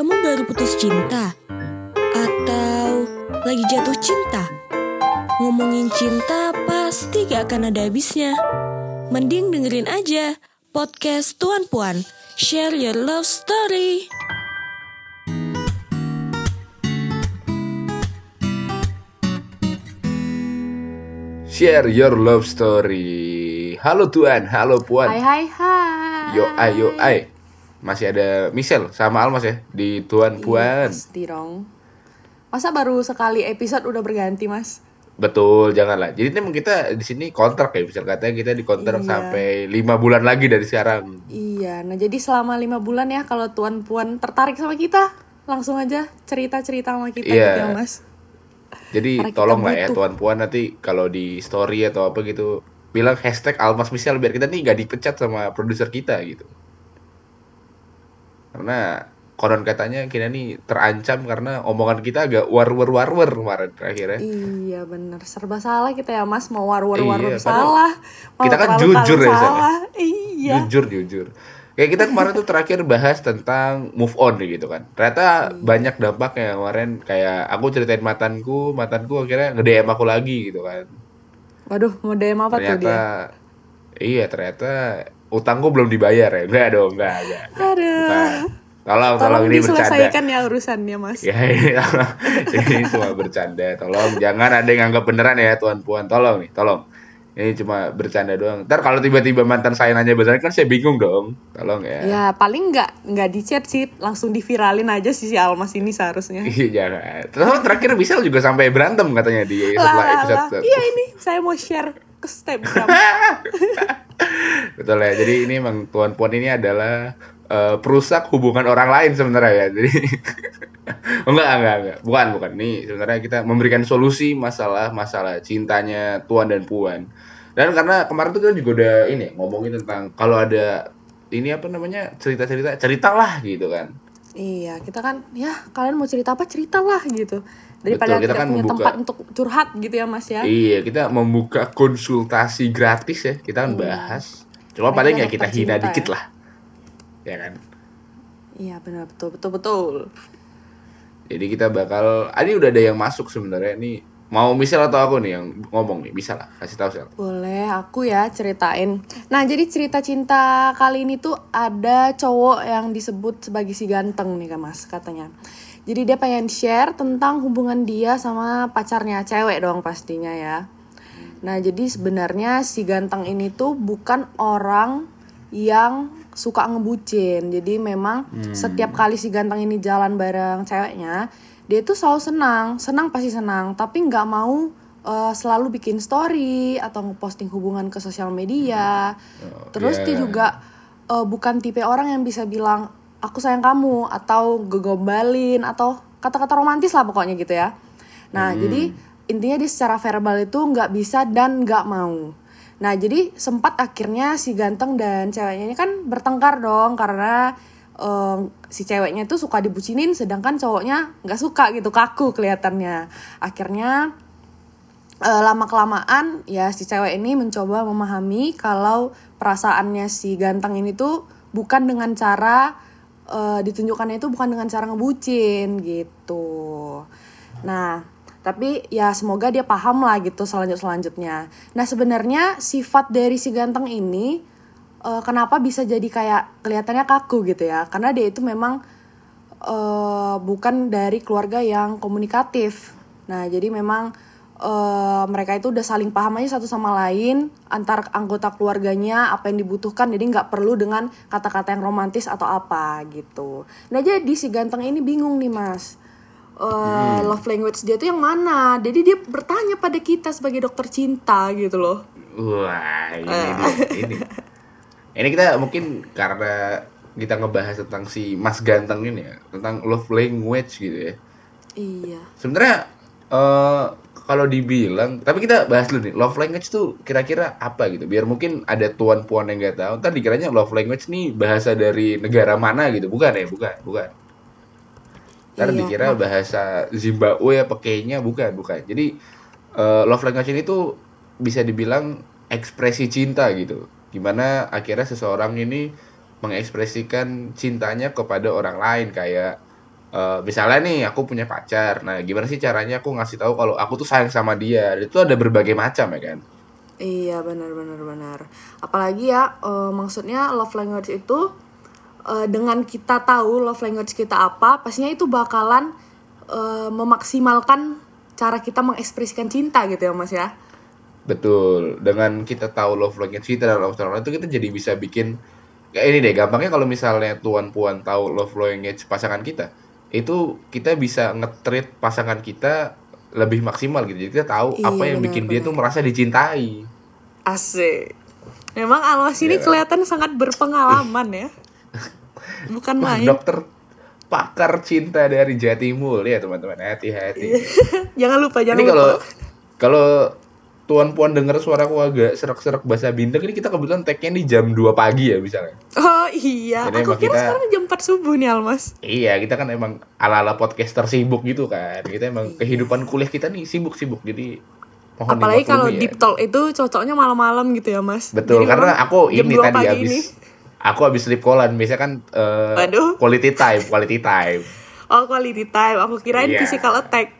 Kamu baru putus cinta? Atau lagi jatuh cinta? Ngomongin cinta pasti gak akan ada habisnya. Mending dengerin aja podcast Tuan Puan. Share your love story. Share your love story. Halo Tuan, halo Puan. Hai hai hai. Yo ai yo ai. Masih ada Michelle sama Almas ya di Tuan Iya, Puan. pasti dong. Masa baru sekali episode udah berganti, Mas? Betul, janganlah. Jadi emang kita di sini kontrak ya, bisa katanya kita di kontrak Iya. sampai lima bulan lagi dari sekarang. Iya, nah jadi selama lima bulan ya kalau tuan puan tertarik sama kita, langsung aja cerita-cerita sama kita Iya. gitu ya, Mas. Jadi tolong lah ya. Tuan Puan nanti kalau di story atau apa gitu bilang hashtag Almas Michelle biar kita nih gak dipecat sama produser kita gitu. Karena konon katanya kita nih terancam karena omongan kita agak war-war war-war kemarin terakhir ya. Iya bener, serba salah kita ya Mas, mau war-war-war Iya, salah, mau kita kan jujur ya, ya. salah. Iya. Jujur jujur. Kayak kita kemarin tuh terakhir bahas tentang move on gitu kan. Ternyata banyak dampaknya kemarin kayak aku ceritain matanku, matanku akhirnya nge-DM aku lagi gitu kan. Waduh, mau DM apa tuh ternyata dia? iya ternyata utangku belum dibayar ya. Enggak dong, enggak, enggak. enggak. Aduh. Bukan. Tolong, tolong, Tolong ini bercanda. diselesaikan ya urusannya, Mas. Ya, ini, ini cuma bercanda. Tolong jangan ada yang anggap beneran ya, Tuan Puan. Tolong nih, tolong. Ini cuma bercanda doang. Ntar kalau tiba-tiba mantan saya nanya beneran kan saya bingung dong. Tolong ya. Ya paling nggak nggak di chat sih, langsung diviralin aja sih si Almas ini seharusnya. Iya jangan. Terus terakhir bisa juga sampai berantem katanya di lah, setelah lah, episode. Iya ini saya mau share ke Snapgram. Betul ya. Jadi ini emang Tuan Puan ini adalah eh, perusak hubungan orang lain sebenarnya ya. Jadi enggak enggak enggak. Bukan bukan. Nih sebenarnya kita memberikan solusi masalah masalah cintanya Tuan dan Puan. Dan karena kemarin tuh kita juga udah ini ngomongin tentang kalau ada ini apa namanya cerita-cerita ceritalah gitu kan. iya, kita kan ya kalian mau cerita apa ceritalah gitu. Daripada Betul, kita kan punya membuka- tempat untuk curhat gitu ya Mas ya. Iya, kita membuka konsultasi gratis ya. Kita kan bahas. Cuma paling ya kita hina cinta dikit ya. lah. Ya kan? Iya benar betul betul betul. Jadi kita bakal, ah, ini udah ada yang masuk sebenarnya nih. Mau misal atau aku nih yang ngomong nih, bisa lah. Kasih tahu sel. Boleh aku ya ceritain. Nah jadi cerita cinta kali ini tuh ada cowok yang disebut sebagai si ganteng nih kan Mas katanya. Jadi dia pengen share tentang hubungan dia sama pacarnya cewek dong pastinya ya. Nah jadi sebenarnya si ganteng ini tuh bukan orang yang suka ngebucin. Jadi memang setiap kali si ganteng ini jalan bareng ceweknya, dia tuh selalu senang, senang pasti senang, tapi nggak mau eh, selalu bikin story atau ngeposting hubungan ke sosial media. Terus dia yeah. juga eh, bukan tipe orang yang bisa bilang aku sayang kamu atau gegombalin atau kata-kata romantis lah pokoknya gitu ya. Nah jadi intinya dia secara verbal itu nggak bisa dan nggak mau. Nah jadi sempat akhirnya si ganteng dan ceweknya ini kan bertengkar dong karena eh, si ceweknya itu suka dibucinin sedangkan cowoknya nggak suka gitu kaku kelihatannya. Akhirnya eh, lama kelamaan ya si cewek ini mencoba memahami kalau perasaannya si ganteng ini tuh bukan dengan cara eh, ditunjukkannya itu bukan dengan cara ngebucin gitu. Nah, tapi ya semoga dia paham lah gitu selanjut selanjutnya. Nah sebenarnya sifat dari si ganteng ini eh, kenapa bisa jadi kayak kelihatannya kaku gitu ya? Karena dia itu memang eh, bukan dari keluarga yang komunikatif. Nah, jadi memang eh, mereka itu udah saling paham aja satu sama lain antar anggota keluarganya apa yang dibutuhkan. Jadi nggak perlu dengan kata-kata yang romantis atau apa gitu. Nah, jadi si ganteng ini bingung nih, Mas. Eh, love language dia tuh yang mana? Jadi dia bertanya pada kita sebagai dokter cinta gitu loh. Wah, ini dia, ini. Ini kita mungkin karena kita ngebahas tentang si Mas Ganteng ini ya, tentang love language gitu ya. Iya. Sebenarnya eh kalau dibilang, tapi kita bahas dulu nih, love language tuh kira-kira apa gitu? Biar mungkin ada tuan puan yang nggak tahu, ntar dikiranya love language nih bahasa dari negara mana gitu, bukan ya? Bukan, bukan. Ntar Iya, dikira bahasa Zimbabwe apa kayaknya, bukan, bukan. Jadi eh, love language ini tuh bisa dibilang ekspresi cinta gitu. Gimana akhirnya seseorang ini mengekspresikan cintanya kepada orang lain kayak eh, misalnya nih aku punya pacar. Nah gimana sih caranya aku ngasih tahu kalau aku tuh sayang sama dia? Itu ada berbagai macam ya kan? Iya benar benar benar. Apalagi ya eh, maksudnya love language itu eh, dengan kita tahu love language kita apa, pastinya itu bakalan eh, memaksimalkan cara kita mengekspresikan cinta gitu ya mas ya. betul. Dengan kita tahu love language kita dan love language itu kita jadi bisa bikin kayak ini deh gampangnya kalau misalnya tuan puan tahu love language pasangan kita itu kita bisa nge-treat pasangan kita lebih maksimal gitu jadi kita tahu Iya, apa yang benar, bikin dia benar. tuh merasa dicintai Asik. Memang Almas ini Iya. kelihatan sangat berpengalaman ya. Bukan Wah, main. dokter pakar cinta dari Jatimul ya teman-teman hati-hati. jangan lupa, jangan ini lupa. kalau kalau tuan puan denger suaraku agak serak-serak bahasa bindeng ini kita kebetulan tag-nya di jam 2 pagi ya misalnya. Oh iya, Jadi aku kira kita- sekarang jam 4 subuh nih Almas. Iya kita kan emang ala-ala podcaster sibuk gitu kan. Kita emang kehidupan kuliah kita nih sibuk-sibuk jadi mohon Apalagi kalau ya. deep talk itu cocoknya malam-malam gitu ya mas. Betul Jadi karena aku ini 2 tadi habis ini. aku habis sleep callan biasanya kan Waduh. quality time, quality time. Oh quality time, aku kirain Iya. physical attack.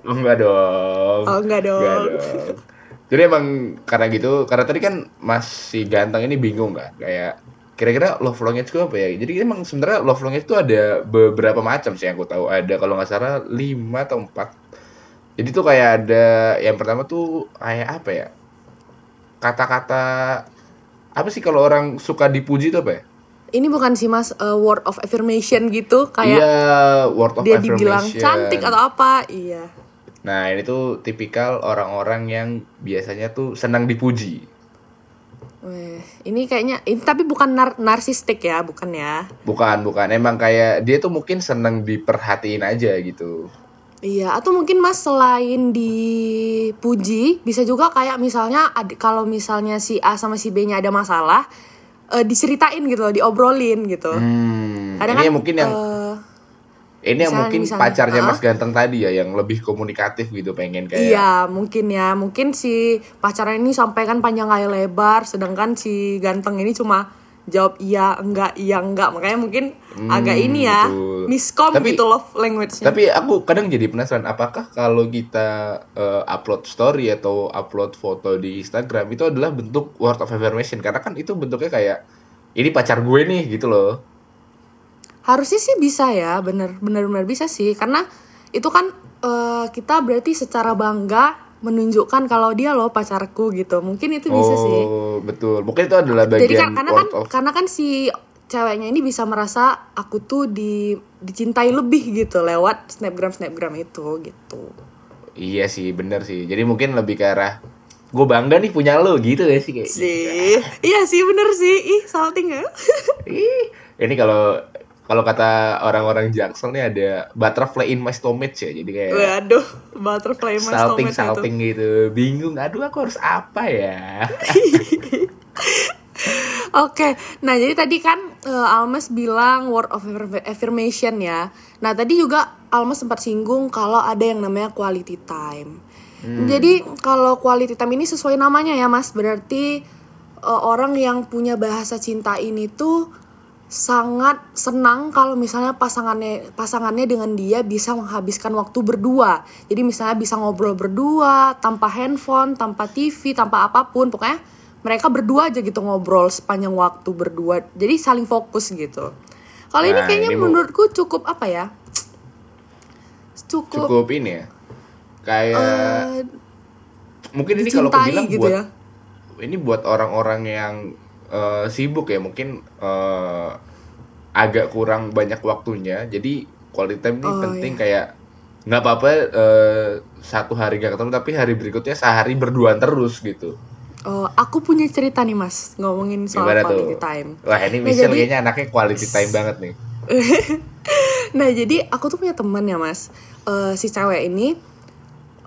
Enggak dong. Oh, enggak dong. dong. Jadi emang karena gitu, karena tadi kan masih ganteng ini bingung kan, kayak kira-kira love language itu apa ya? Jadi emang sebenarnya love language itu ada beberapa macam sih yang aku tahu. Ada kalau nggak salah 5 atau 4. Jadi tuh kayak ada yang pertama tuh kayak apa ya? Kata-kata apa sih kalau orang suka dipuji itu apa ya? Ini bukan sih mas uh, word of affirmation gitu kayak Iya, word of dia dibilang affirmation. cantik atau apa? Iya. Nah, ini tuh tipikal orang-orang yang biasanya tuh senang dipuji. Weh, ini kayaknya ini tapi bukan nar narsistik ya, bukan ya? Bukan, bukan. Emang kayak dia tuh mungkin seneng diperhatiin aja gitu. Iya, atau mungkin Mas selain dipuji, bisa juga kayak misalnya kalau misalnya si A sama si B-nya ada masalah, eh, diceritain gitu loh, diobrolin gitu. Hmm, Kadang ini kan mungkin yang eh, ini yang misalnya- mungkin misalnya, pacarnya ah. Mas Ganteng tadi ya yang lebih komunikatif gitu pengen kayak Iya, mungkin ya. Mungkin si pacarnya ini sampaikan panjang kali lebar, sedangkan si ganteng ini cuma jawab iya, enggak, iya, enggak. Makanya mungkin agak ini ya, betul. miskom Tapi- gitu love language-nya. Tapi aku kadang jadi penasaran apakah kalau kita eh, upload story atau upload foto di Instagram itu adalah bentuk word of affirmation karena kan itu bentuknya kayak ini pacar gue nih gitu loh. Harusnya sih bisa ya, bener bener bener bisa sih, karena itu kan eh, kita berarti secara bangga menunjukkan kalau dia loh pacarku gitu. Mungkin itu bisa sih. Oh, betul. Mungkin itu adalah bagian Jadi kan, karena kan of karena kan si ceweknya ini bisa merasa aku tuh di dicintai lebih gitu lewat snapgram snapgram itu gitu. Iya sih, bener sih. Jadi mungkin lebih ke arah gue bangga nih punya lo gitu ya sih kayak. Sih, iya sih bener sih. Ih salting ya. Ih, ini kalau kalau kata orang-orang Jaksel nih ada butterfly in my stomach ya. Jadi kayak Waduh, butterfly mas salting itu. salting gitu. Bingung, aduh aku harus apa ya? Oke, nah jadi tadi kan eh, Almas bilang word of affirm- affirmation ya. Nah tadi juga Almas sempat singgung kalau ada yang namanya quality time. Jadi kalau quality time ini sesuai namanya ya Mas, berarti eh, orang yang punya bahasa cinta ini tuh sangat senang kalau misalnya pasangannya pasangannya dengan dia bisa menghabiskan waktu berdua. Jadi misalnya bisa ngobrol berdua tanpa handphone, tanpa TV, tanpa apa pun, pokoknya mereka berdua aja gitu ngobrol sepanjang waktu berdua. Jadi saling fokus gitu. Kalau ini Nah, kayaknya ini menurutku cukup apa ya? Cukup, Cukup ini ya. Kayak eh, mungkin ini kalau aku bilang gitu buat ya. ini buat orang-orang yang eh, sibuk ya mungkin eh, agak kurang banyak waktunya. Jadi quality time ini Oh, penting kayak nggak apa-apa eh, satu hari gak ketemu tapi hari berikutnya sehari berduaan terus gitu. Oh, aku punya cerita nih mas ngomongin soal gimana quality tuh time. wah ini Nah, Michelle jadi- kayaknya anaknya quality time banget nih. Nah jadi aku tuh punya teman ya mas. Eh, Si cewek ini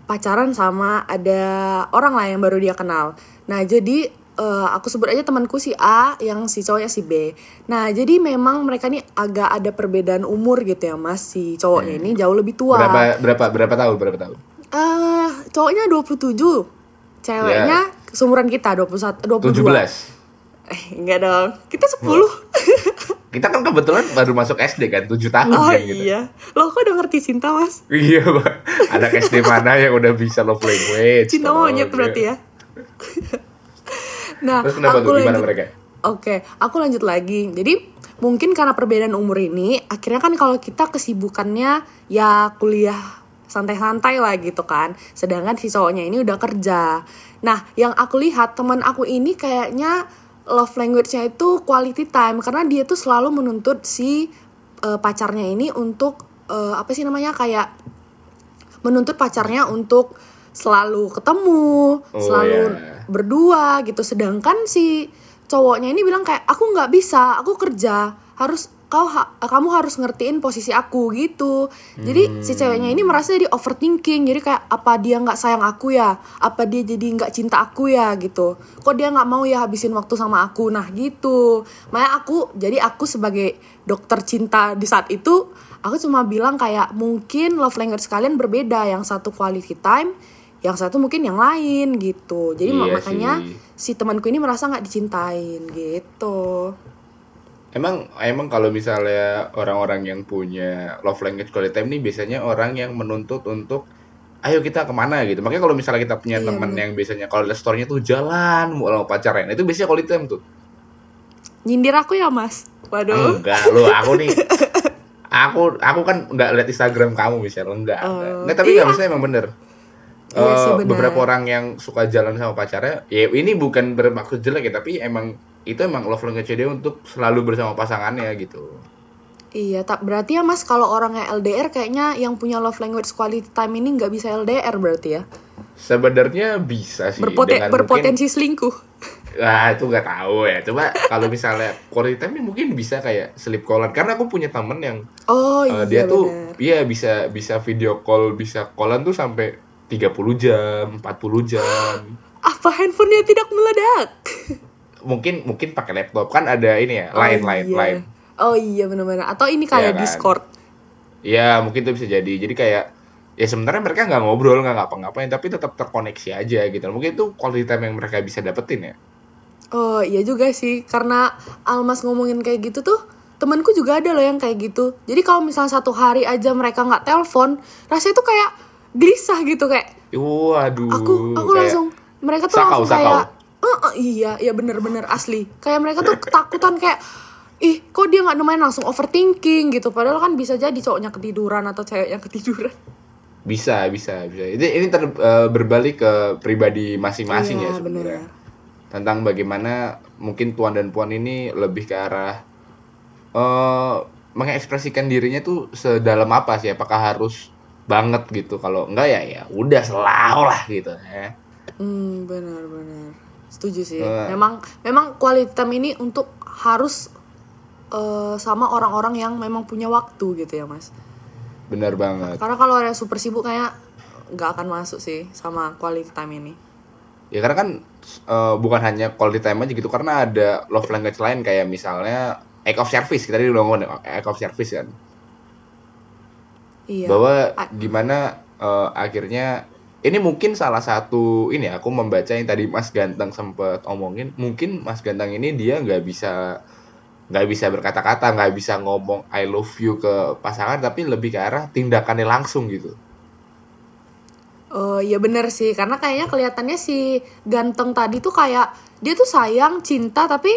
pacaran sama ada orang lah yang baru dia kenal. Nah jadi eh, aku sebut aja temanku si A yang si cowoknya si B Nah jadi memang mereka nih agak ada perbedaan umur gitu ya mas Si cowoknya ini jauh lebih tua Hmm. berapa berapa berapa tahun berapa tahun Eh, Cowoknya 27 Ceweknya seumuran kita 21, 22 17 Eh enggak dong Kita 10 kita kan kebetulan baru masuk SD kan, 7 tahun Oh kan gitu. iya. Lo kok udah ngerti cinta, Mas? Iya, Pak. Anak SD mana yang udah bisa love language? Cinta monyet berarti ya. Nah, Terus kenapa aku tuh? Gimana lanjut. mereka? Oke, aku lanjut lagi. Jadi mungkin karena perbedaan umur ini, akhirnya kan kalau kita kesibukannya ya kuliah santai-santai lah gitu kan. Sedangkan si cowoknya ini udah kerja. Nah, yang aku lihat teman aku ini kayaknya love language-nya itu quality time karena dia tuh selalu menuntut si eh, pacarnya ini untuk eh, apa sih namanya kayak menuntut pacarnya untuk selalu ketemu, Oh, selalu ya. berdua gitu. Sedangkan si cowoknya ini bilang kayak aku nggak bisa, aku kerja, harus kau ha- kamu harus ngertiin posisi aku gitu. Jadi si ceweknya ini merasa jadi overthinking. Jadi kayak apa dia nggak sayang aku ya? Apa dia jadi nggak cinta aku ya gitu? Kok dia nggak mau ya habisin waktu sama aku? Nah gitu. Makanya aku jadi aku sebagai dokter cinta di saat itu aku cuma bilang kayak mungkin love language kalian berbeda. Yang satu quality time, yang satu mungkin yang lain gitu. Jadi Iya makanya sih. si temanku ini merasa nggak dicintain gitu. Emang emang kalau misalnya orang-orang yang punya love language quality time nih biasanya orang yang menuntut untuk ayo kita ke mana gitu. Makanya kalau misalnya kita punya Iya, bener. yang biasanya kalau story-nya tuh jalan mau sama pacarnya, itu biasanya quality time tuh. Nyindir aku ya mas? Waduh. Enggak, lu aku nih aku aku kan nggak lihat Instagram kamu misalnya enggak, enggak. Oh, Enggak, tapi nggak maksudnya emang bener. Sih, bener. beberapa orang yang suka jalan sama pacarnya, ya ini bukan bermaksud jelek ya, tapi emang itu emang love language dia untuk selalu bersama pasangannya gitu. Iya, tak berarti ya mas kalau orangnya LDR kayaknya yang punya love language quality time ini nggak bisa LDR berarti ya? Sebenarnya bisa sih Berpoten- berpotensi selingkuh. mungkin, wah itu nggak tahu ya. Coba kalau misalnya quality time mungkin bisa kayak sleep callan karena aku punya temen yang Oh iya dia tuh benar. iya bisa bisa video call, bisa callan tuh sampai 30 jam, 40 jam. Apa handphonenya tidak meledak? Mungkin mungkin pakai laptop kan ada ini ya, Oh, line line iya. line. Oh iya benar-benar. Atau ini kayak Iya kan? Discord. Ya mungkin itu bisa jadi. Jadi kayak ya sebenarnya mereka nggak ngobrol nggak ngapa-ngapain tapi tetap terkoneksi aja gitu. Mungkin itu quality time yang mereka bisa dapetin ya. Oh iya juga sih, karena Almas ngomongin kayak gitu tuh, temanku juga ada loh yang kayak gitu. Jadi kalau misalnya satu hari aja mereka nggak telepon, rasanya tuh kayak gelisah gitu kayak Waduh. aku aku kayak- langsung mereka tuh sakau, langsung sakau. kayak "Eh, eh, iya iya bener-bener asli kayak mereka tuh ketakutan kayak ih kok dia nggak nemain langsung overthinking gitu padahal kan bisa jadi cowoknya ketiduran atau ceweknya ketiduran Bisa, bisa, bisa. Ini ini ter- eh, berbalik ke pribadi masing-masing Iya, ya sebenarnya. benar. Tentang bagaimana mungkin tuan dan puan ini lebih ke arah eh mengekspresikan dirinya tuh sedalam apa sih? Apakah harus banget gitu? Kalau enggak ya ya udah selalu lah gitu ya. hmm benar-benar setuju sih Eh. memang memang quality time ini untuk harus eh, sama orang-orang yang memang punya waktu gitu ya mas Benar banget. karena kalau ada super sibuk kayak nggak akan masuk sih sama quality time ini Ya karena kan eh, bukan hanya quality time aja gitu karena ada love language lain kayak misalnya act of service kita tadi udah ngomongin act of service kan. Iya. Bahwa A- gimana eh, akhirnya ini mungkin salah satu ini aku membaca yang tadi Mas Ganteng sempat omongin mungkin Mas Ganteng ini dia nggak bisa nggak bisa berkata-kata nggak bisa ngomong I love you ke pasangan tapi lebih ke arah tindakannya langsung gitu. Oh iya bener sih karena kayaknya kelihatannya si ganteng tadi tuh kayak dia tuh sayang cinta tapi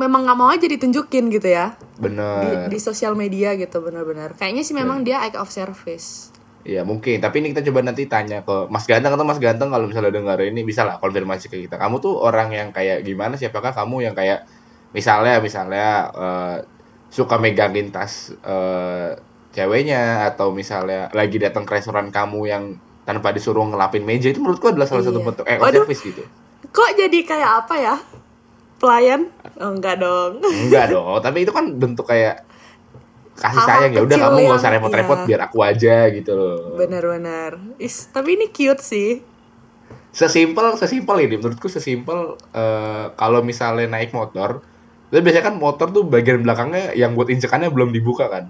memang nggak mau aja ditunjukin gitu ya. Di, bener di sosial media gitu bener-bener kayaknya sih memang dia act of service. Iya mungkin. Tapi ini kita coba nanti tanya ke Mas Ganteng atau Mas Ganteng kalau misalnya dengar ini bisa lah konfirmasi ke kita. Kamu tuh orang yang kayak gimana? Siapakah kamu yang kayak misalnya misalnya eh, suka megangin tas eh, ceweknya atau misalnya lagi datang ke restoran kamu yang tanpa disuruh ngelapin meja itu menurutku adalah salah satu Iya. bentuk act of Waduh. service gitu. Kok jadi kayak apa ya pelayan oh, enggak dong enggak dong tapi itu kan bentuk kayak kasih Hal-hal sayang ya udah kamu nggak usah repot-repot iya. biar aku aja gitu loh bener-bener is tapi ini cute sih sesimpel sesimpel ini menurutku sesimpel eh, kalau misalnya naik motor Tapi biasanya kan motor tuh bagian belakangnya yang buat injekannya belum dibuka kan.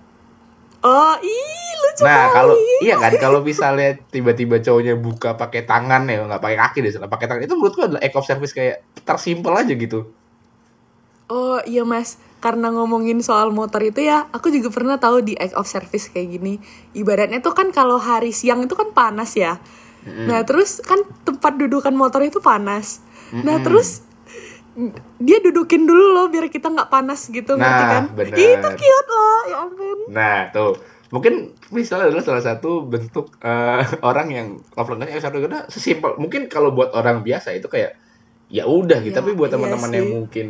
oh ih lucu Nah kalau iya kan kalau misalnya tiba-tiba cowoknya buka pakai tangan ya nggak pakai kaki deh, pakai tangan itu menurutku adalah act of service kayak tersimpel aja gitu. Oh iya mas, karena ngomongin soal motor itu ya, aku juga pernah tahu di act of service kayak gini. Ibaratnya tuh kan kalau hari siang itu kan panas ya. Nah terus kan tempat dudukan motor itu panas. Nah terus dia dudukin dulu loh biar kita nggak panas gitu ngerti Nah, kan? bener. Itu cute loh, ya ampun. Nah, tuh. Mungkin misalnya adalah salah satu bentuk eh, orang yang love language yang satu sesimpel mungkin kalau buat orang biasa itu kayak ya udah gitu, Iya, tapi buat iya teman-teman yang sih. mungkin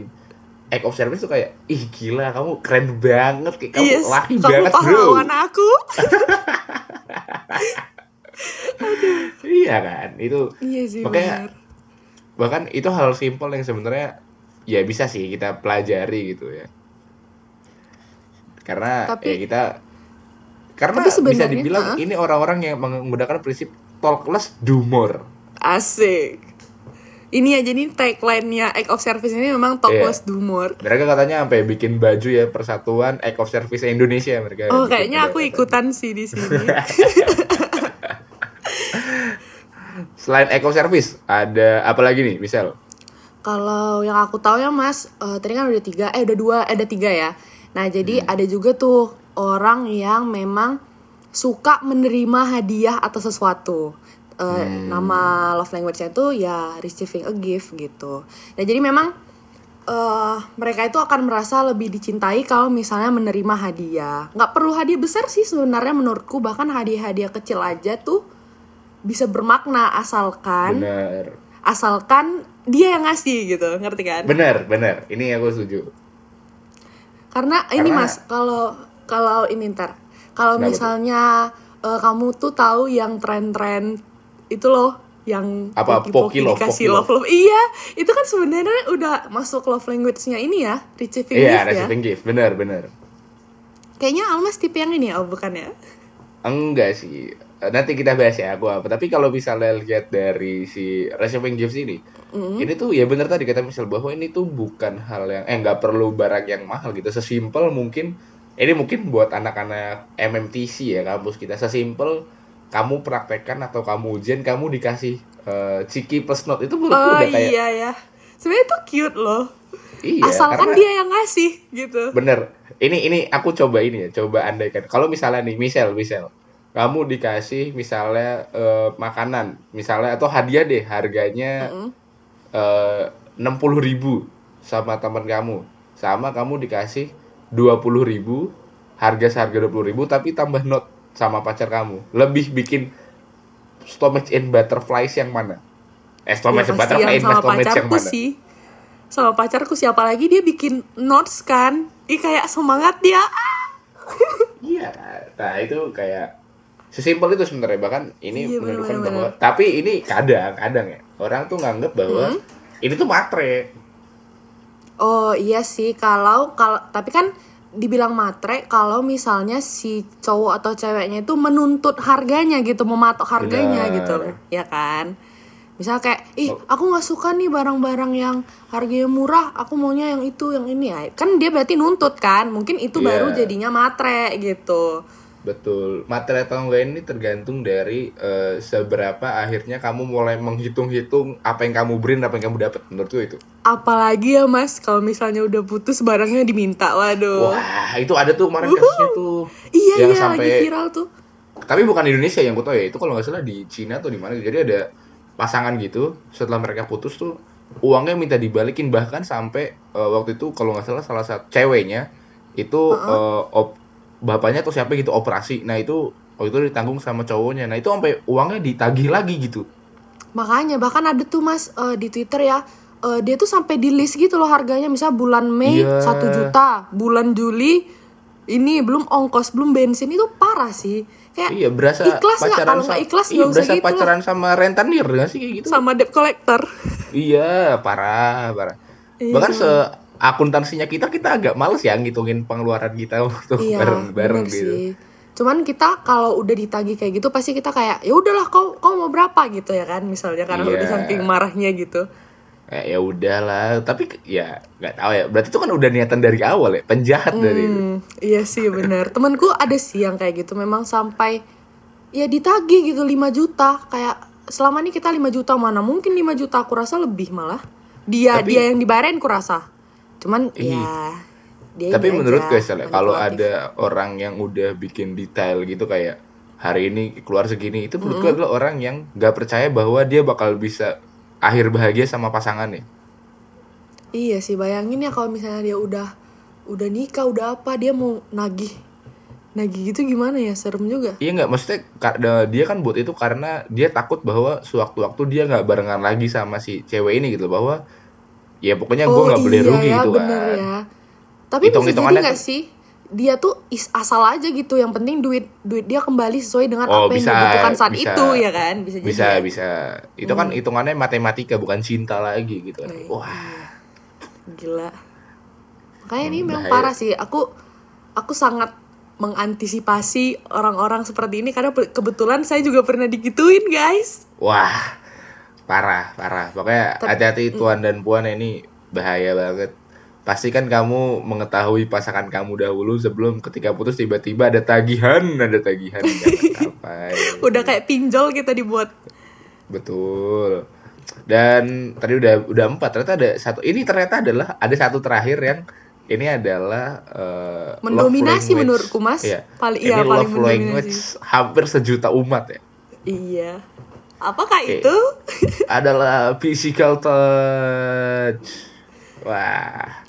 act of service tuh kayak ih gila kamu keren banget kayak kamu Yes, laki kamu banget bro. aku. Iya kan? Itu iya sih Makanya- benar. bahkan itu hal simpel yang sebenarnya ya bisa sih kita pelajari gitu ya. Karena Tapi- ya kita karena Tapi bisa dibilang ini orang-orang yang menggunakan prinsip talk less do more. Asik. Ini aja nih tagline-nya Act of Service ini memang talk Iya. less do more. Mereka katanya sampai bikin baju ya persatuan Act of Service Indonesia mereka. Oh, kayaknya aku baju. ikutan sih di sini. Selain Act of Service, ada apa lagi nih, misal? Kalau yang aku tahu ya Mas, eh, tadi kan udah tiga, eh udah dua, eh, ada tiga ya. Nah jadi ada juga tuh orang yang memang suka menerima hadiah atau sesuatu. Eh, Nama love language-nya itu ya receiving a gift gitu. Nah jadi memang eh mereka itu akan merasa lebih dicintai kalau misalnya menerima hadiah. Nggak perlu hadiah besar sih sebenarnya menurutku. Bahkan hadiah-hadiah kecil aja tuh bisa bermakna asalkan Bener. asalkan dia yang ngasih gitu ngerti kan Bener, bener. Ini aku setuju. karena ini Karena- mas kalau kalau ini ntar kalau misalnya eh, kamu tuh tahu yang tren-tren itu loh yang Apa, poki-poki poki love, dikasih poki love love iya itu kan sebenarnya udah masuk love language-nya ini ya receiving Iya, gift ya receiving gift. Bener, bener. kayaknya Almas tipe yang ini ya oh bukan ya Enggak sih. Nanti kita bahas ya aku apa. Tapi kalau misalnya lihat dari si receiving gifts ini, ini tuh ya bener tadi kata misal bahwa ini tuh bukan hal yang eh nggak perlu barang yang mahal gitu. Sesimpel mungkin ini mungkin buat anak-anak MMTC ya kampus kita sesimpel kamu praktekkan atau kamu ujian kamu dikasih eh, ciki plus note itu menurutku oh udah kayak iya ya. Sebenarnya itu cute loh. Iya asalkan karena- dia yang ngasih gitu. Bener. Ini ini aku coba ini ya, coba andaikan. Kalau misalnya nih, misal, misal, kamu dikasih misalnya eh, makanan, misalnya atau hadiah deh, harganya enam puluh ribu sama teman kamu, sama kamu dikasih dua puluh ribu, harga seharga dua puluh ribu, tapi tambah note sama pacar kamu, lebih bikin stomach and butterflies yang mana? Eh, Ya, stomach and pasti butterfly, yang sama stomach yang pacarku mana? sih sama pacarku siapa lagi dia bikin notes kan Ih kayak semangat dia! Iya, nah itu kayak sesimpel itu sebenarnya bahkan ini Iya, menunjukkan bener-bener. bahwa tapi ini kadang kadang ya orang tuh nganggep bahwa Hmm? ini tuh matre. oh iya sih kalau kalau tapi kan dibilang matre kalau misalnya si cowok atau ceweknya itu menuntut harganya gitu mematok harganya Benar. gitu ya kan misal kayak ih Oh. aku nggak suka nih barang-barang yang harganya murah aku maunya yang itu yang ini ya kan dia berarti nuntut kan mungkin itu Iya. baru jadinya matre gitu Betul. Matre atau enggak ini tergantung dari eh, seberapa akhirnya kamu mulai menghitung-hitung apa yang kamu beri dan apa yang kamu dapat menurutku itu. Apalagi ya mas kalau misalnya udah putus barangnya diminta waduh Wah, itu ada tuh kemarin kasusnya tuh. iya yang iya lagi sampai- viral tuh Tapi bukan di Indonesia yang aku tahu ya. Itu kalau nggak salah di Cina atau di mana. Jadi ada pasangan gitu. Setelah mereka putus tuh uangnya minta dibalikin bahkan sampai eh, waktu itu kalau nggak salah salah satu ceweknya itu eh, op- bapaknya atau siapa gitu operasi. Nah itu waktu itu ditanggung sama cowoknya. Nah itu sampai uangnya ditagih lagi gitu. Makanya bahkan ada tuh mas eh, di Twitter ya eh, dia tuh sampai di list gitu loh harganya misal bulan Mei Iya. 1 juta, bulan Juli ini belum ongkos belum bensin itu parah sih kayak Iya berasa ikhlas nggak? pacaran Kalau nggak ikhlas iya, usah berasa gitu lah. pacaran sama rentenir nggak sih kayak gitu? sama debt collector. Iya parah parah. Iya. Bahkan se akuntansinya kita kita agak males ya ngitungin pengeluaran kita untuk iya, bareng-bareng bener gitu. sih. Cuman kita kalau udah ditagih kayak gitu pasti kita kayak ya udahlah kau kau mau berapa gitu ya kan misalnya karena Iya. udah saking marahnya gitu. Kayak ya udahlah, tapi ke- ya nggak tahu ya. Berarti itu kan udah niatan dari awal ya, penjahat dari itu. Hmm, iya sih bener. Temenku ada sih yang kayak gitu Memang sampai Ya ditagih gitu 5 juta. Kayak selama ini kita 5 juta Mana mungkin 5 juta? Aku rasa lebih malah. Dia Tapi- dia yang dibayarin ku rasa. Cuman Ih. ya dia Tapi menurut gue Sel, kalau ada orang yang udah bikin detail gitu kayak hari ini keluar segini, itu menurut gue adalah orang yang nggak percaya bahwa dia bakal bisa akhir bahagia sama pasangannya. Iya sih bayangin ya kalau misalnya dia udah udah nikah udah apa dia mau nagih nagih gitu gimana ya serem juga. Iya nggak, maksudnya dia kan buat itu karena dia takut bahwa sewaktu-waktu dia nggak barengan lagi sama si cewek ini gitu bahwa ya pokoknya gue nggak boleh rugi ya, gitu bener kan. ya. Tapi bisa jadi Hitung-hitungannya nggak sih dia tuh is asal aja gitu yang penting duit duit dia kembali sesuai dengan Oh apa bisa, yang dibutuhkan saat bisa, itu ya kan bisa jadi bisa ya. bisa. Itu kan hitungannya matematika bukan cinta lagi gitu. kan. Iya. Wah, gila makanya ini Hmm, memang bahaya. parah sih aku aku sangat mengantisipasi orang-orang seperti ini karena kebetulan saya juga pernah digituin guys wah, parah parah. Pokoknya hati-hati tuan dan puan ini bahaya banget. Pastikan kamu mengetahui pasangan kamu dahulu sebelum ketika putus tiba-tiba ada tagihan, ada tagihan sampai. udah kayak pinjol kita dibuat Betul. Dan tadi udah udah empat. Ternyata ada satu. Ini ternyata adalah ada satu terakhir yang ini adalah love Mendominasi menurutku, Mas. Iya. Paling- ini iya, paling love mendominasi. language hampir sejuta umat ya. iya apakah Oke. itu adalah physical touch. Wah,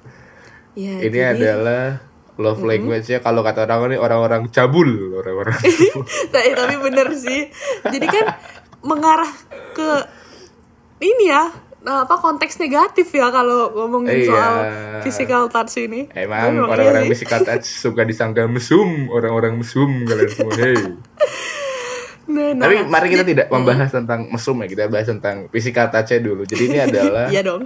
ya ini jadi- adalah love language-nya kalau kata orang ini orang-orang cabul, orang-orang. Eh, tapi bener sih jadi kan mengarah ke ini ya nah, apa konteks negatif ya kalau ngomongin Iya. soal physical touch ini Emang Tapi iya orang-orang sih. physical touch suka disangka mesum, orang-orang mesum kalian semua. Hey. Nah, nah, Tapi mari kita tidak membahas tentang mesum ya, kita bahas tentang physical touch dulu. Jadi ini adalah Iya dong.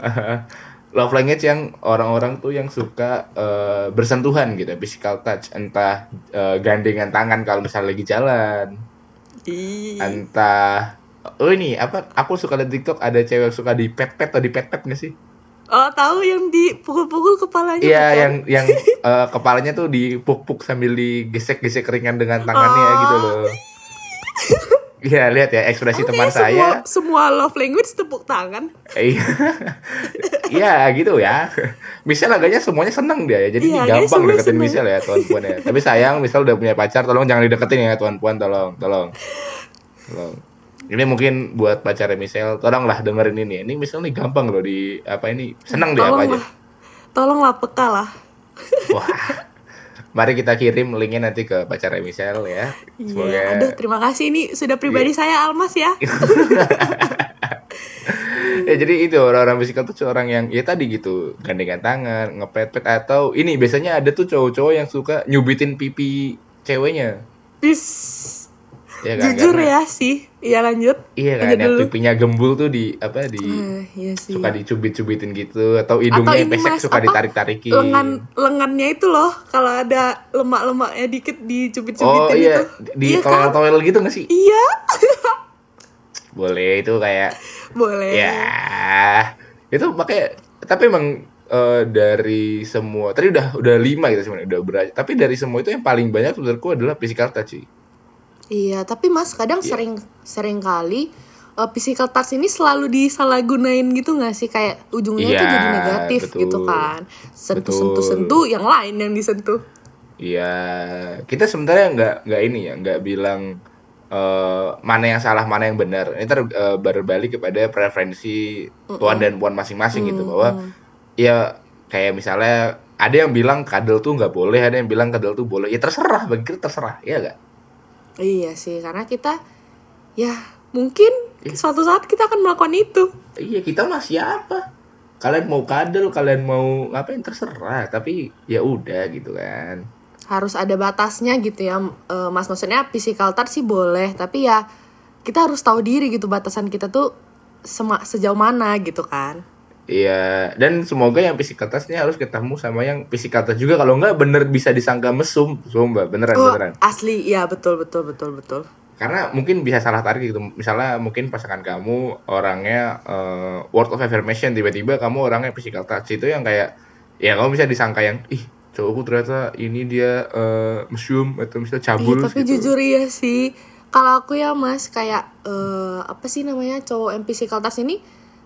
Love language yang orang-orang tuh yang suka eh, bersentuhan gitu, physical touch, entah eh, gandengan tangan kalau misalnya lagi jalan, Ih. entah oh ini apa aku suka liat TikTok ada cewek suka di pet-pet atau di pet-pet nggak sih? Oh tahu yang dipukul-pukul kepalanya Iya, bukan? yang yang eh, kepalanya tuh dipuk-puk sambil digesek-gesek ringan dengan tangannya Oh. gitu loh. Iya, lihat ya ekspresi Oke, teman semua, saya. semua love language tepuk tangan. Iya, Iya gitu ya. Misal agaknya semuanya seneng dia ya. Jadi Iya, gampang deketin seneng. Misal ya tuan puan ya. Tapi sayang misal udah punya pacar, tolong jangan dideketin ya tuan puan, tolong, tolong, tolong. Ini mungkin buat pacarnya Michelle, tolonglah dengerin ini. Ini misal nih gampang loh di apa ini seneng dia apa aja. Tolonglah peka lah. Wah. Mari kita kirim linknya nanti ke pacarnya Michelle ya. Semoga Iya, aduh terima kasih ini sudah pribadi saya Almas ya. ya jadi itu orang-orang physical tuh orang yang ya tadi gitu gandengan tangan ngepet-pet atau ini biasanya ada tuh cowok-cowok yang suka nyubitin pipi ceweknya. Ya kan Jujur Karena- ya sih. Iya lanjut. iya kan Lanjut yang dulu. pipinya gembul tuh di apa di Eh, iya sih. suka dicubit-cubitin gitu atau Atau hidungnya ini pesek mas, suka ditarik-tarikin lengan lengannya itu loh kalau ada lemak-lemaknya dikit dicubit-cubitin oh iya itu. di Iya kan? towel-towel gitu gak sih Iya, boleh itu kayak boleh. Ya, itu pakai tapi emang eh, dari semua tadi udah udah lima gitu sebenarnya udah berat. Tapi dari semua itu yang paling banyak menurutku adalah physical touch. sih. Iya, tapi Mas kadang Iya. sering sering kali uh, physical touch ini selalu disalahgunain gitu nggak sih kayak ujungnya itu Iya, jadi negatif betul. gitu kan. Sentuh-sentuh Betul. sentuh yang lain yang disentuh. Iya, kita sebenarnya nggak nggak ini ya, nggak bilang eh, mana yang salah mana yang benar. Ini ter eh, berbalik kepada preferensi tuan dan puan masing-masing gitu bahwa ya kayak misalnya ada yang bilang kadal tuh nggak boleh, ada yang bilang kadal tuh boleh. Ya terserah, bagi kita terserah, ya nggak? Iya sih, karena kita ya mungkin Iya. suatu saat kita akan melakukan itu. Iya kita mah siapa? Kalian mau kadal, kalian mau ngapain terserah. Tapi ya udah gitu kan. Harus ada batasnya gitu ya, eh, Mas. Maksudnya physical touch sih boleh, tapi ya kita harus tahu diri gitu batasan kita tuh sejauh mana gitu kan. Iya. Dan semoga yang physical touch-nya harus ketemu sama yang touch juga. Kalau nggak bener bisa disangka mesum, sumpah beneran Oh, beneran. asli, ya betul betul betul betul. Karena mungkin bisa salah tarik gitu. Misalnya mungkin pasangan kamu orangnya eh, word of affirmation, tiba-tiba kamu orangnya physical touch itu yang kayak ya kamu bisa disangka yang ih cowokku ternyata ini dia eh, mesum atau misalnya cabul Iya, tapi gitu. jujur iya sih. Kalau aku ya mas kayak eh, apa sih namanya cowok yang physical touch ini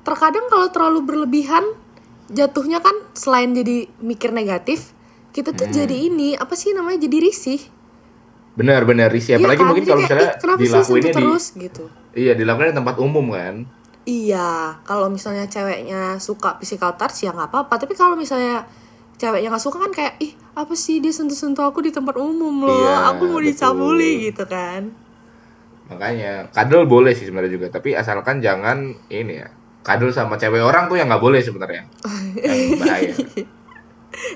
terkadang kalau terlalu berlebihan jatuhnya kan selain jadi mikir negatif kita Hmm. tuh jadi ini apa sih namanya jadi risih benar benar risih Iya apalagi kan? mungkin Jadi kalau kayak, misalnya "Ih, kenapa sih dilakuinnya sentuh di terus gitu iya dilakukan di tempat umum kan Iya, kalau misalnya ceweknya suka physical touch ya nggak apa-apa. Tapi kalau misalnya ceweknya nggak suka kan kayak ih apa sih dia sentuh-sentuh aku di tempat umum loh, Iya, aku mau betul. dicabuli gitu kan. makanya kadal boleh sih sebenarnya juga tapi asalkan jangan ini ya kadal sama cewek orang tuh yang nggak boleh sebenarnya yang bahaya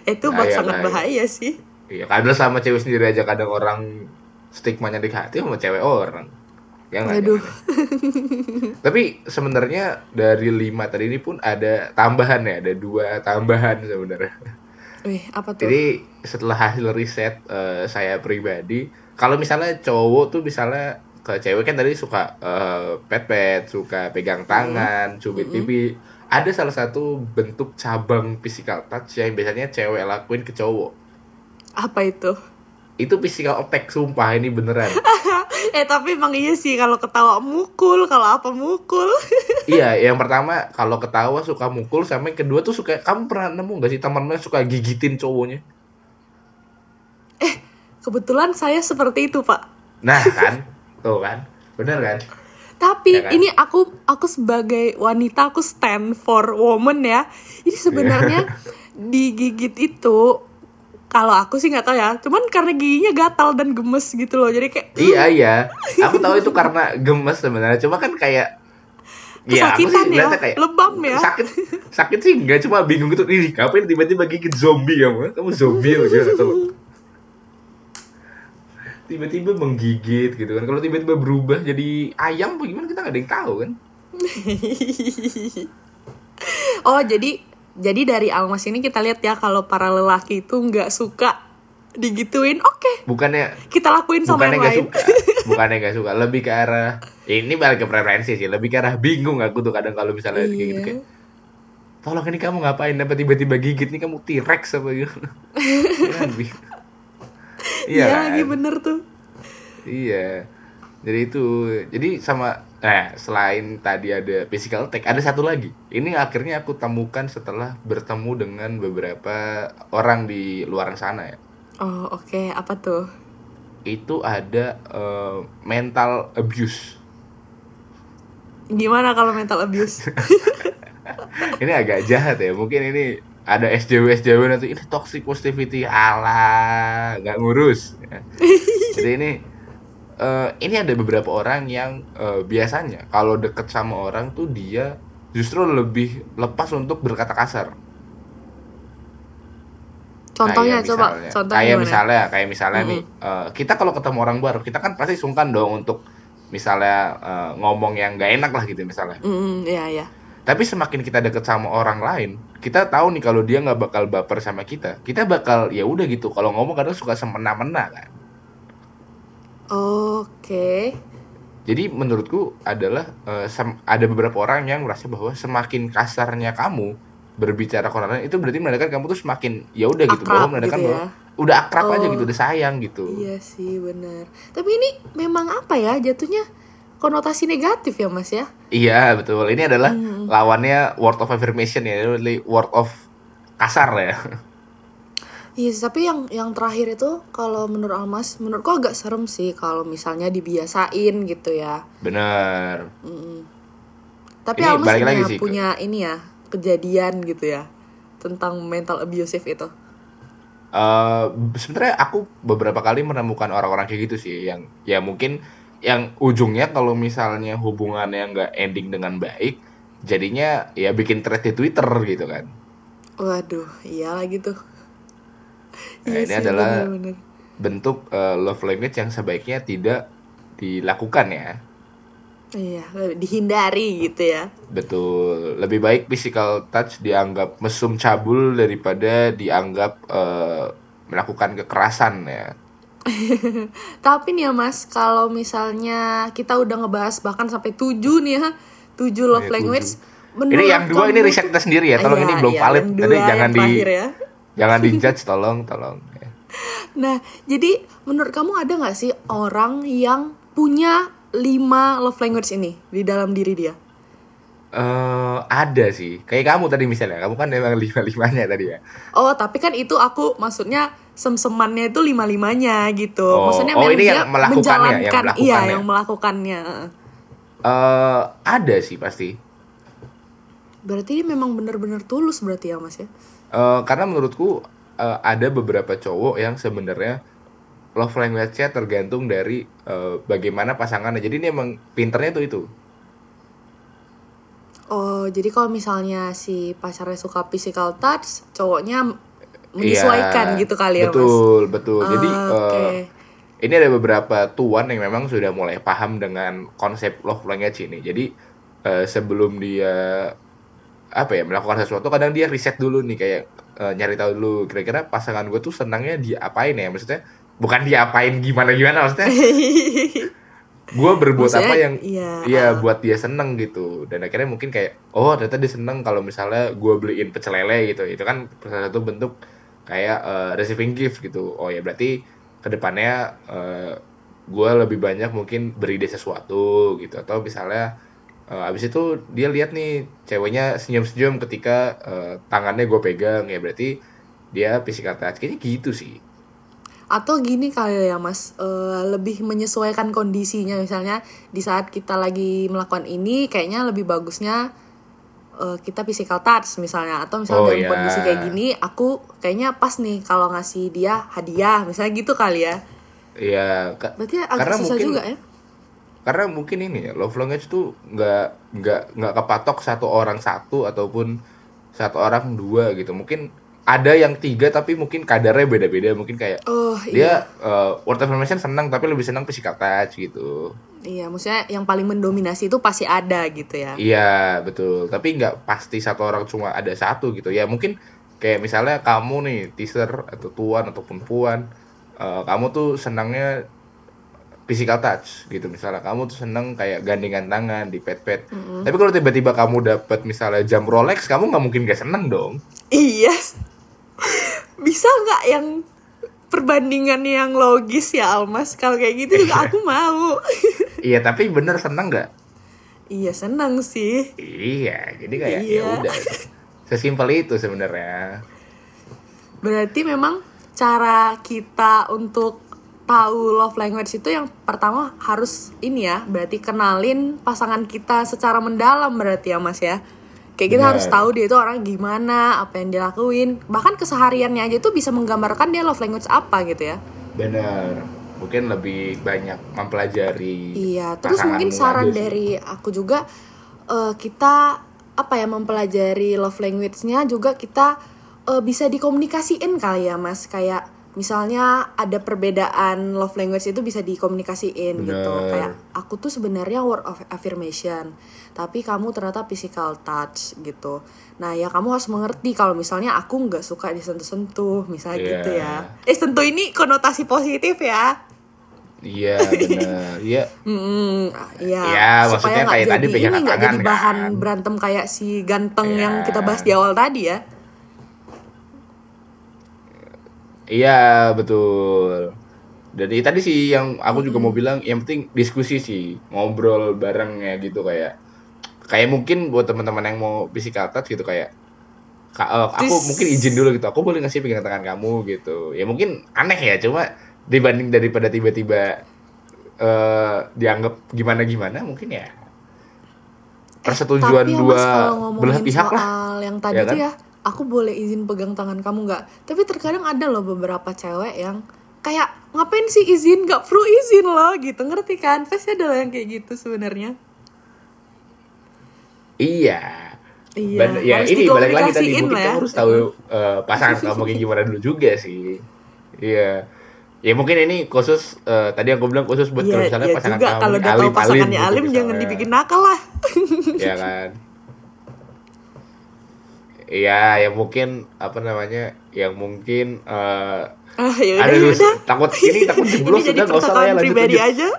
Itu Bahaya, sangat bahaya. bahaya sih. iya kadal sama cewek sendiri aja kadang orang stigmanya di hati sama cewek orang ya nggak Waduh. jangan. tapi sebenarnya dari lima tadi ini pun ada tambahan ya ada dua tambahan sebenarnya Wih, apa tuh? Jadi setelah hasil riset eh, saya pribadi, kalau misalnya cowok tuh misalnya ke cewek kan tadi suka eh, pet-pet, suka pegang tangan, cubit pipi. Ada salah satu bentuk cabang physical touch yang biasanya cewek lakuin ke cowok. Apa itu? Itu physical attack, sumpah ini beneran. eh tapi emang iya sih kalau ketawa mukul, kalau apa mukul. iya, yang pertama kalau ketawa suka mukul, sama yang kedua tuh suka kamu pernah nemu gak sih temennya suka gigitin cowoknya? Kebetulan saya seperti itu, Pak. Nah kan, tuh kan, bener kan? Tapi Ya kan? ini aku aku sebagai wanita aku stand for woman ya. Ini sebenarnya digigit itu kalau aku sih nggak tahu ya. Cuman karena giginya gatal dan gemes gitu loh. Jadi kayak Iya iya, aku tahu itu karena gemes sebenarnya. Cuma kan kayak Iya, aku sih Kesakitan ya, ngeliatnya kayak lebam ya. Sakit, sakit sih enggak, cuma bingung gitu. Ih, ngapain tiba-tiba gigit zombie kamu? Kamu zombie apa gimana tuh? Tiba-tiba menggigit gitu kan. Kalau tiba-tiba berubah jadi ayam apa gimana kita nggak ada yang tahu kan? oh jadi jadi dari Almas ini kita lihat ya kalau para lelaki itu nggak suka digituin. Oke, Bukannya kita lakuin sama bukannya yang nggak lain. suka, bukannya nggak suka, lebih ke arah ini balik ke preferensi sih, lebih ke arah bingung aku tuh kadang kalau misalnya kayak gitu Iya. kayak tolong ini kamu ngapain dapat tiba-tiba gigit nih kamu T-Rex apa gitu Iya kan? lagi bener tuh. iya jadi itu jadi sama nah selain tadi ada physical attack ada satu lagi ini akhirnya aku temukan setelah bertemu dengan beberapa orang di luar sana ya Oh oke, apa tuh? itu ada eh, mental abuse Gimana kalau mental abuse? ini agak jahat ya mungkin ini ada SJW SJW nanti ini toxic positivity ala nggak ngurus ya. jadi ini eh, ini ada beberapa orang yang eh, biasanya kalau deket sama orang tuh dia justru lebih lepas untuk berkata kasar Contohnya Kayak coba, misalnya- contohnya kayak gimana? misalnya kayak misalnya nih eh, kita kalau ketemu orang baru kita kan pasti sungkan dong untuk misalnya eh, ngomong yang gak enak lah gitu misalnya Mm, iya iya. Tapi semakin kita deket sama orang lain, kita tahu nih kalau dia nggak bakal baper sama kita. Kita bakal ya udah gitu. Kalau ngomong kadang suka semena-mena kan. Oke. Jadi menurutku adalah sem- ada beberapa orang yang merasa bahwa semakin kasarnya kamu berbicara ke orang lain itu berarti menandakan kamu tuh semakin ya udah gitu bahwa menandakan gitu ya. bahwa udah akrab aja Oh. gitu, udah sayang gitu. Iya sih bener. Tapi ini memang apa ya jatuhnya konotasi negatif ya mas ya? Iya betul. Ini adalah Hmm. lawannya word of affirmation ya, word of kasar ya. Iya sih, tapi yang yang terakhir itu kalau menurut Almas, menurutku agak serem sih kalau misalnya dibiasain gitu ya. Bener. Tapi Ini Almas punya, lagi sih punya ini ya kejadian gitu ya tentang mental abusive itu. Eh sebenarnya aku beberapa kali menemukan orang-orang kayak gitu sih yang ya mungkin yang ujungnya kalau misalnya hubungannya nggak ending dengan baik jadinya ya bikin thread di Twitter gitu kan. Waduh, iya lagi tuh. Nah, ini adalah- Bentuk eh, love language yang sebaiknya tidak dilakukan ya. Iya, dihindari gitu ya. Betul. Lebih baik physical touch dianggap mesum cabul daripada dianggap eh, melakukan kekerasan ya. Tapi nih ya Mas, kalau misalnya kita udah ngebahas bahkan sampai tujuh nih ya, tujuh love Iya, language. Ini yang dua ini riset kita sendiri ya. Tolong Iya, ini belum iya, valid. dua, jangan di ya. jangan dijudge tolong tolong. Ya. Nah, jadi menurut kamu ada nggak sih orang yang punya lima love language ini di dalam diri dia? eh ada sih. Kayak kamu tadi misalnya, kamu kan memang lima-limanya tadi ya. Oh, tapi kan itu aku maksudnya sem-semannya itu lima-limanya gitu. Oh, maksudnya oh, ini yang melakukannya, yang menjalankan, iya, melakukannya. yang melakukannya. eh ada sih pasti. Berarti dia memang benar-benar tulus berarti ya, Mas ya? Eh, karena menurutku eh, ada beberapa cowok yang sebenarnya love language-nya tergantung dari eh, bagaimana pasangannya. Jadi ini emang pinternya tuh itu. Oh, jadi kalau misalnya si pacarnya suka physical touch, cowoknya menyesuaikan Iya, gitu kali ya, Mas? Betul, betul. Jadi Ah, eh, Oke. ini ada beberapa tuan yang memang sudah mulai paham dengan konsep love language ini. Jadi eh, sebelum dia apa ya melakukan sesuatu, kadang dia riset dulu nih kayak eh, nyari tahu dulu kira-kira pasangan gue tuh senangnya dia apain ya? Maksudnya bukan dia apain gimana gimana maksudnya. gue berbuat Maksudnya, apa yang iya. iya buat dia seneng gitu dan akhirnya mungkin kayak oh ternyata dia seneng kalau misalnya gue beliin pecel lele gitu itu kan salah satu bentuk kayak eh, receiving gift gitu. Oh ya berarti ke depannya eh, gue lebih banyak mungkin beri dia sesuatu gitu. Atau misalnya eh, abis itu dia lihat nih ceweknya senyum-senyum ketika eh, tangannya gue pegang ya. Berarti dia physical touch. Kayaknya gitu sih. Atau gini kali ya mas, eh, lebih menyesuaikan kondisinya. Misalnya di saat kita lagi melakukan ini kayaknya lebih bagusnya eh, kita physical touch misalnya atau misalnya Oh, dalam iya. kondisi kayak gini aku kayaknya pas nih kalau ngasih dia hadiah misalnya gitu kali ya. Iya, ka- Berarti agak Karena susah mungkin- juga ya. karena mungkin ini ya love language tuh nggak nggak nggak kepatok satu orang satu ataupun satu orang dua gitu mungkin ada yang tiga tapi mungkin kadarnya beda-beda. Mungkin kayak Oh dia iya, uh, word affirmation senang tapi lebih senang physical touch gitu. Iya maksudnya yang paling mendominasi itu pasti ada gitu ya. iya betul. Tapi nggak pasti satu orang cuma ada satu gitu. Ya mungkin kayak misalnya kamu nih teaser atau tuan ataupun puan uh, kamu tuh senangnya physical touch gitu. Misalnya kamu tuh seneng kayak gandengan tangan di pet pet tapi kalau tiba-tiba kamu dapat misalnya jam Rolex kamu nggak mungkin gak seneng dong. Iya. Bisa nggak yang perbandingan yang logis ya Almas? Kalau kayak gitu juga aku mau. iya tapi bener seneng nggak iya senang sih. iya jadi kayak Iya. ya udah sesimpel itu sebenarnya Berarti memang cara kita untuk tahu love language itu yang pertama harus ini ya, berarti kenalin pasangan kita secara mendalam berarti ya Mas ya. Kayak kita Benar. harus tahu dia itu orang gimana, apa yang dia lakuin. Bahkan kesehariannya aja tuh bisa menggambarkan dia love language apa gitu ya. bener mungkin lebih banyak mempelajari Iya, terus mungkin saran dari aku juga eh, kita apa ya mempelajari love language-nya juga kita eh, bisa dikomunikasiin kali ya Mas, kayak misalnya ada perbedaan love language itu bisa dikomunikasiin gitu. Bener. Kayak aku tuh sebenarnya word of affirmation, tapi kamu ternyata physical touch gitu. Nah, ya kamu harus mengerti kalau misalnya aku nggak suka disentuh-sentuh, misalnya Iya. gitu ya. Eh, sentuh ini konotasi positif ya. iya bener iya iya. Iya, maksudnya kayak tadi jadi pegangan ini nggak tangan, jadi bahan kan? berantem kayak si ganteng Iya. yang kita bahas di awal tadi ya. Iya betul. Jadi tadi sih yang aku juga mau bilang, yang penting diskusi sih, ngobrol bareng ya gitu kayak, kayak mungkin buat teman-teman yang mau physical touch gitu kayak, "Kak, eh, aku Terus- mungkin izin dulu gitu, aku boleh ngasih pegang tangan kamu gitu. Ya mungkin aneh ya, cuma dibanding daripada tiba-tiba eh dianggap gimana-gimana, mungkin ya persetujuan Tapi ya dua belah pihak soal lah. yang tadi Ya tuh kan? ya, aku boleh izin pegang tangan kamu nggak? Tapi terkadang ada loh beberapa cewek yang kayak ngapain sih izin nggak perlu izin loh gitu ngerti kan? Pasti ada loh yang kayak gitu sebenarnya. Iya. Iya, Ban- ya harus ini balik lagi tadi lah ya. harus tahu eh, pasangan kamu kayak gimana dulu juga sih. Iya. Ya mungkin ini khusus eh, tadi aku bilang khusus buat kalau Iya, misalnya iya pasangan juga kamu kalau udah tahu pasangannya gitu alim jangan dibikin nakal lah. Iya kan. Iya, ya mungkin apa namanya? Yang mungkin eh ah ya udah aduh, ya udah. takut ini takut jeblos Ini jadi udah nggak usah lah ya lanjut pribadi lanjut. aja.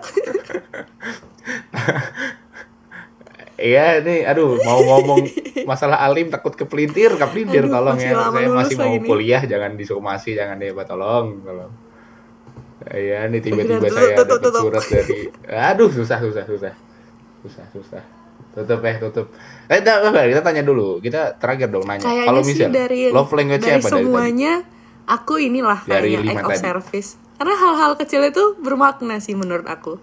Iya nih, aduh mau ngomong masalah alim takut kepelintir, kepelintir Aduh, tolong ya. Saya masih mau nih. kuliah, jangan disomasi, jangan dia tolong, tolong. Iya, nih tiba-tiba saya tutup. surat dari, aduh susah, susah, susah, susah, susah. Tutup eh tutup eh dah, kita tanya dulu kita terakhir dong nanya kalau misalnya dari love language dari apa dari tadi semuanya aku inilah Dari kayaknya lima act of tadi. service. Karena hal-hal kecil itu bermakna sih menurut aku.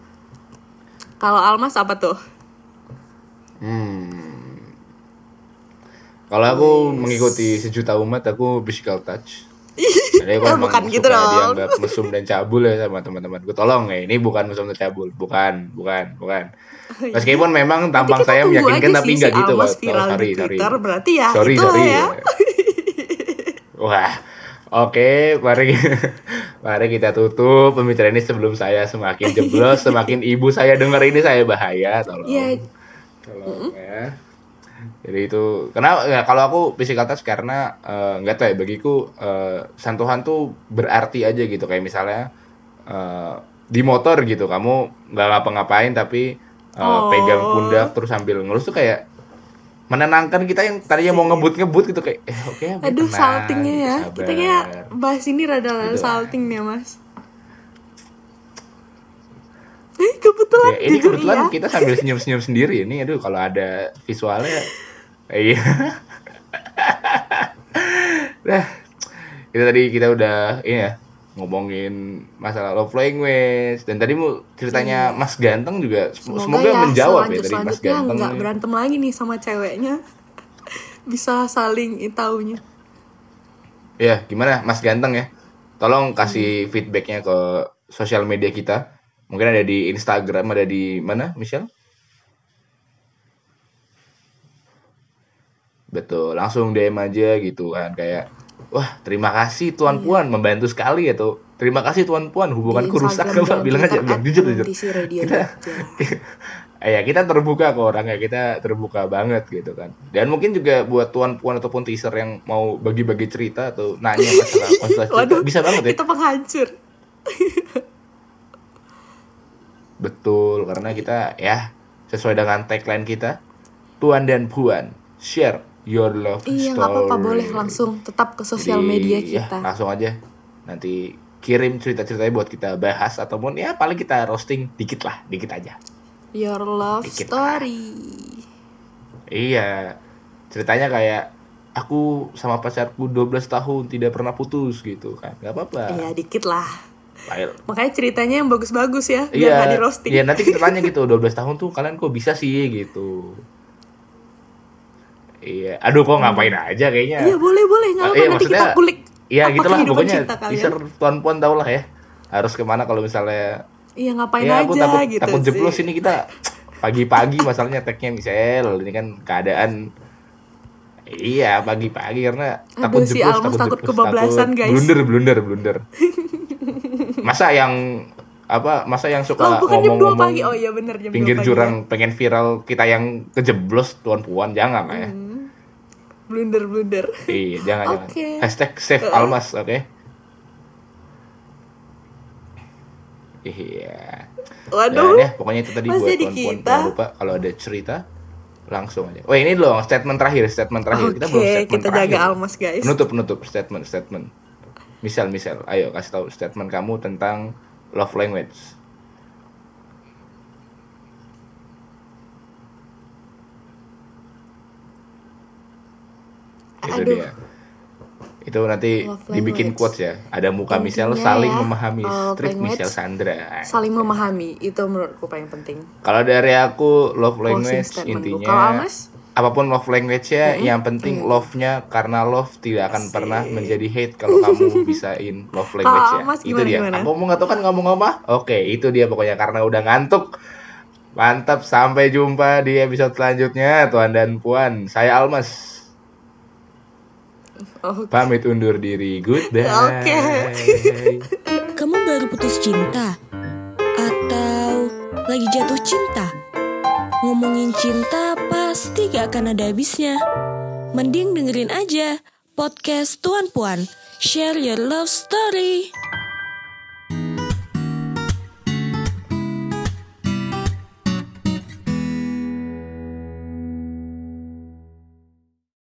Kalau Almas apa tuh? Hmm. Kalau aku mengikuti sejuta umat, aku physical touch. Jadi aku Ah, emang bukan suka gitu dong. dianggap mesum dan cabul ya sama teman-teman. Gue tolong ya, ini bukan mesum dan cabul, bukan, bukan, bukan. Meskipun memang tampang saya meyakinkan tapi sih nggak si gitu Almas kok. Oh, viral sorry, di sorry. Twitter, berarti ya sorry, itulah sorry. ya. Wah, oke, mari mari kita tutup pembicaraan ini sebelum saya semakin jeblos, semakin ibu saya dengar ini saya bahaya, tolong. Iya. Tolong ya. Jadi itu kenapa ya, kalau aku physical touch karena eh, nggak tahu ya bagiku eh, sentuhan tuh berarti aja gitu kayak misalnya eh, di motor gitu kamu nggak ngapa-ngapain tapi eh, Oh. pegang pundak terus sambil ngelus tuh kayak menenangkan kita yang tadinya mau ngebut-ngebut gitu kayak eh oke oke, Aduh, tenang, saltingnya ya. sabar. Kita kayak bahas ini rada-rada Gitu. salting nih, Mas. Eh, kebetulan Ya, ini jujur kebetulan iya. kita sambil senyum-senyum sendiri ini aduh kalau ada visualnya iya nah itu tadi kita udah ini ya ngomongin masalah love language dan tadi mu ceritanya Mas Ganteng juga sem- Semoga, semoga, ya menjawab ya dari Mas Ganteng nggak berantem lagi nih sama ceweknya. Bisa saling taunya. ya gimana Mas Ganteng ya tolong kasih Hmm. feedbacknya ke sosial media kita mungkin ada di Instagram ada di mana Michelle Betul, langsung DM aja gitu kan kayak wah terima kasih tuan puan membantu sekali ya tuh. Terima kasih tuan puan hubunganku Di rusak dan bilang aja bilang jujur jujur. Kita ya kita terbuka kok orangnya kita terbuka banget gitu kan. Dan mungkin juga buat tuan puan ataupun teaser yang mau bagi-bagi cerita atau nanya masalah masalah cerita Waduh, bisa banget ya. Kita penghancur. Betul, karena kita ya sesuai dengan tagline kita tuan dan puan share your love Iya, nggak story. apa-apa boleh langsung tetap ke sosial Jadi, media ya, kita. langsung aja nanti kirim cerita-ceritanya buat kita bahas ataupun ya paling kita roasting dikit lah, dikit aja. Your love Dikit story. Iya. Ceritanya kayak aku sama pacarku 12 tahun tidak pernah putus gitu kan. Gak apa-apa. Iya, dikit lah. Ayo. Makanya ceritanya yang bagus-bagus ya, biar Iya. nggak di roasting. Iya, nanti kita tanya gitu, 12 tahun tuh kalian kok bisa sih gitu. Iya, aduh kok ngapain aja kayaknya. Iya, boleh boleh nggak Ah, apa iya, nanti kita kulik. Iya apa gitu lah kehidupan pokoknya teaser tuan puan tau lah ya harus ke mana kalau misalnya Iya ngapain ya aku aja takut gitu takut jeblos ini kita pagi-pagi masalahnya tagnya misal ini kan keadaan iya pagi-pagi karena Aduh, takut si jeblos takut jeblos, kebablasan, takut guys. blunder blunder blunder masa yang apa masa yang suka Oh, bukan 2 ngomong-ngomong pagi. Oh iya bener jam 2 pinggir pagi. jurang pengen viral kita yang kejeblos tuan puan jangan lah ya Hmm. Blunder blunder. iya jangan Oke. jangan hashtag save almas oke iya Waduh. Dan ya, pokoknya itu tadi buat kita. Jangan lupa kalau ada cerita langsung aja. Oh ini dong statement terakhir, statement terakhir. kita belum statement kita terakhir. jaga Almas guys. Penutup, penutup statement, statement. Misal, misal. Ayo kasih tahu statement kamu tentang love language. Itu Aduh. dia. Itu nanti Love dibikin language. quotes ya. Ada muka Michelle Intinya saling ya, memahami love strip language Michelle Sandra. Saling memahami itu menurutku paling penting. Kalau dari aku love language intinya apa pun love language-nya yang penting love-nya karena love tidak akan pernah menjadi hate kalau kamu bisain love language-nya. Mas, itu dia. gimana? Kamu mau nggak tahu kan ngomong apa? Oke, itu dia pokoknya karena udah ngantuk. Mantap, sampai jumpa di episode selanjutnya, Tuan dan Puan. Saya Almas. Oh, Pamit undur diri. Goodbye. Oke. Kamu baru putus cinta? Atau lagi jatuh cinta? Ngomongin cinta pasti gak akan ada habisnya. Mending dengerin aja podcast Tuan Puan. Share your love story.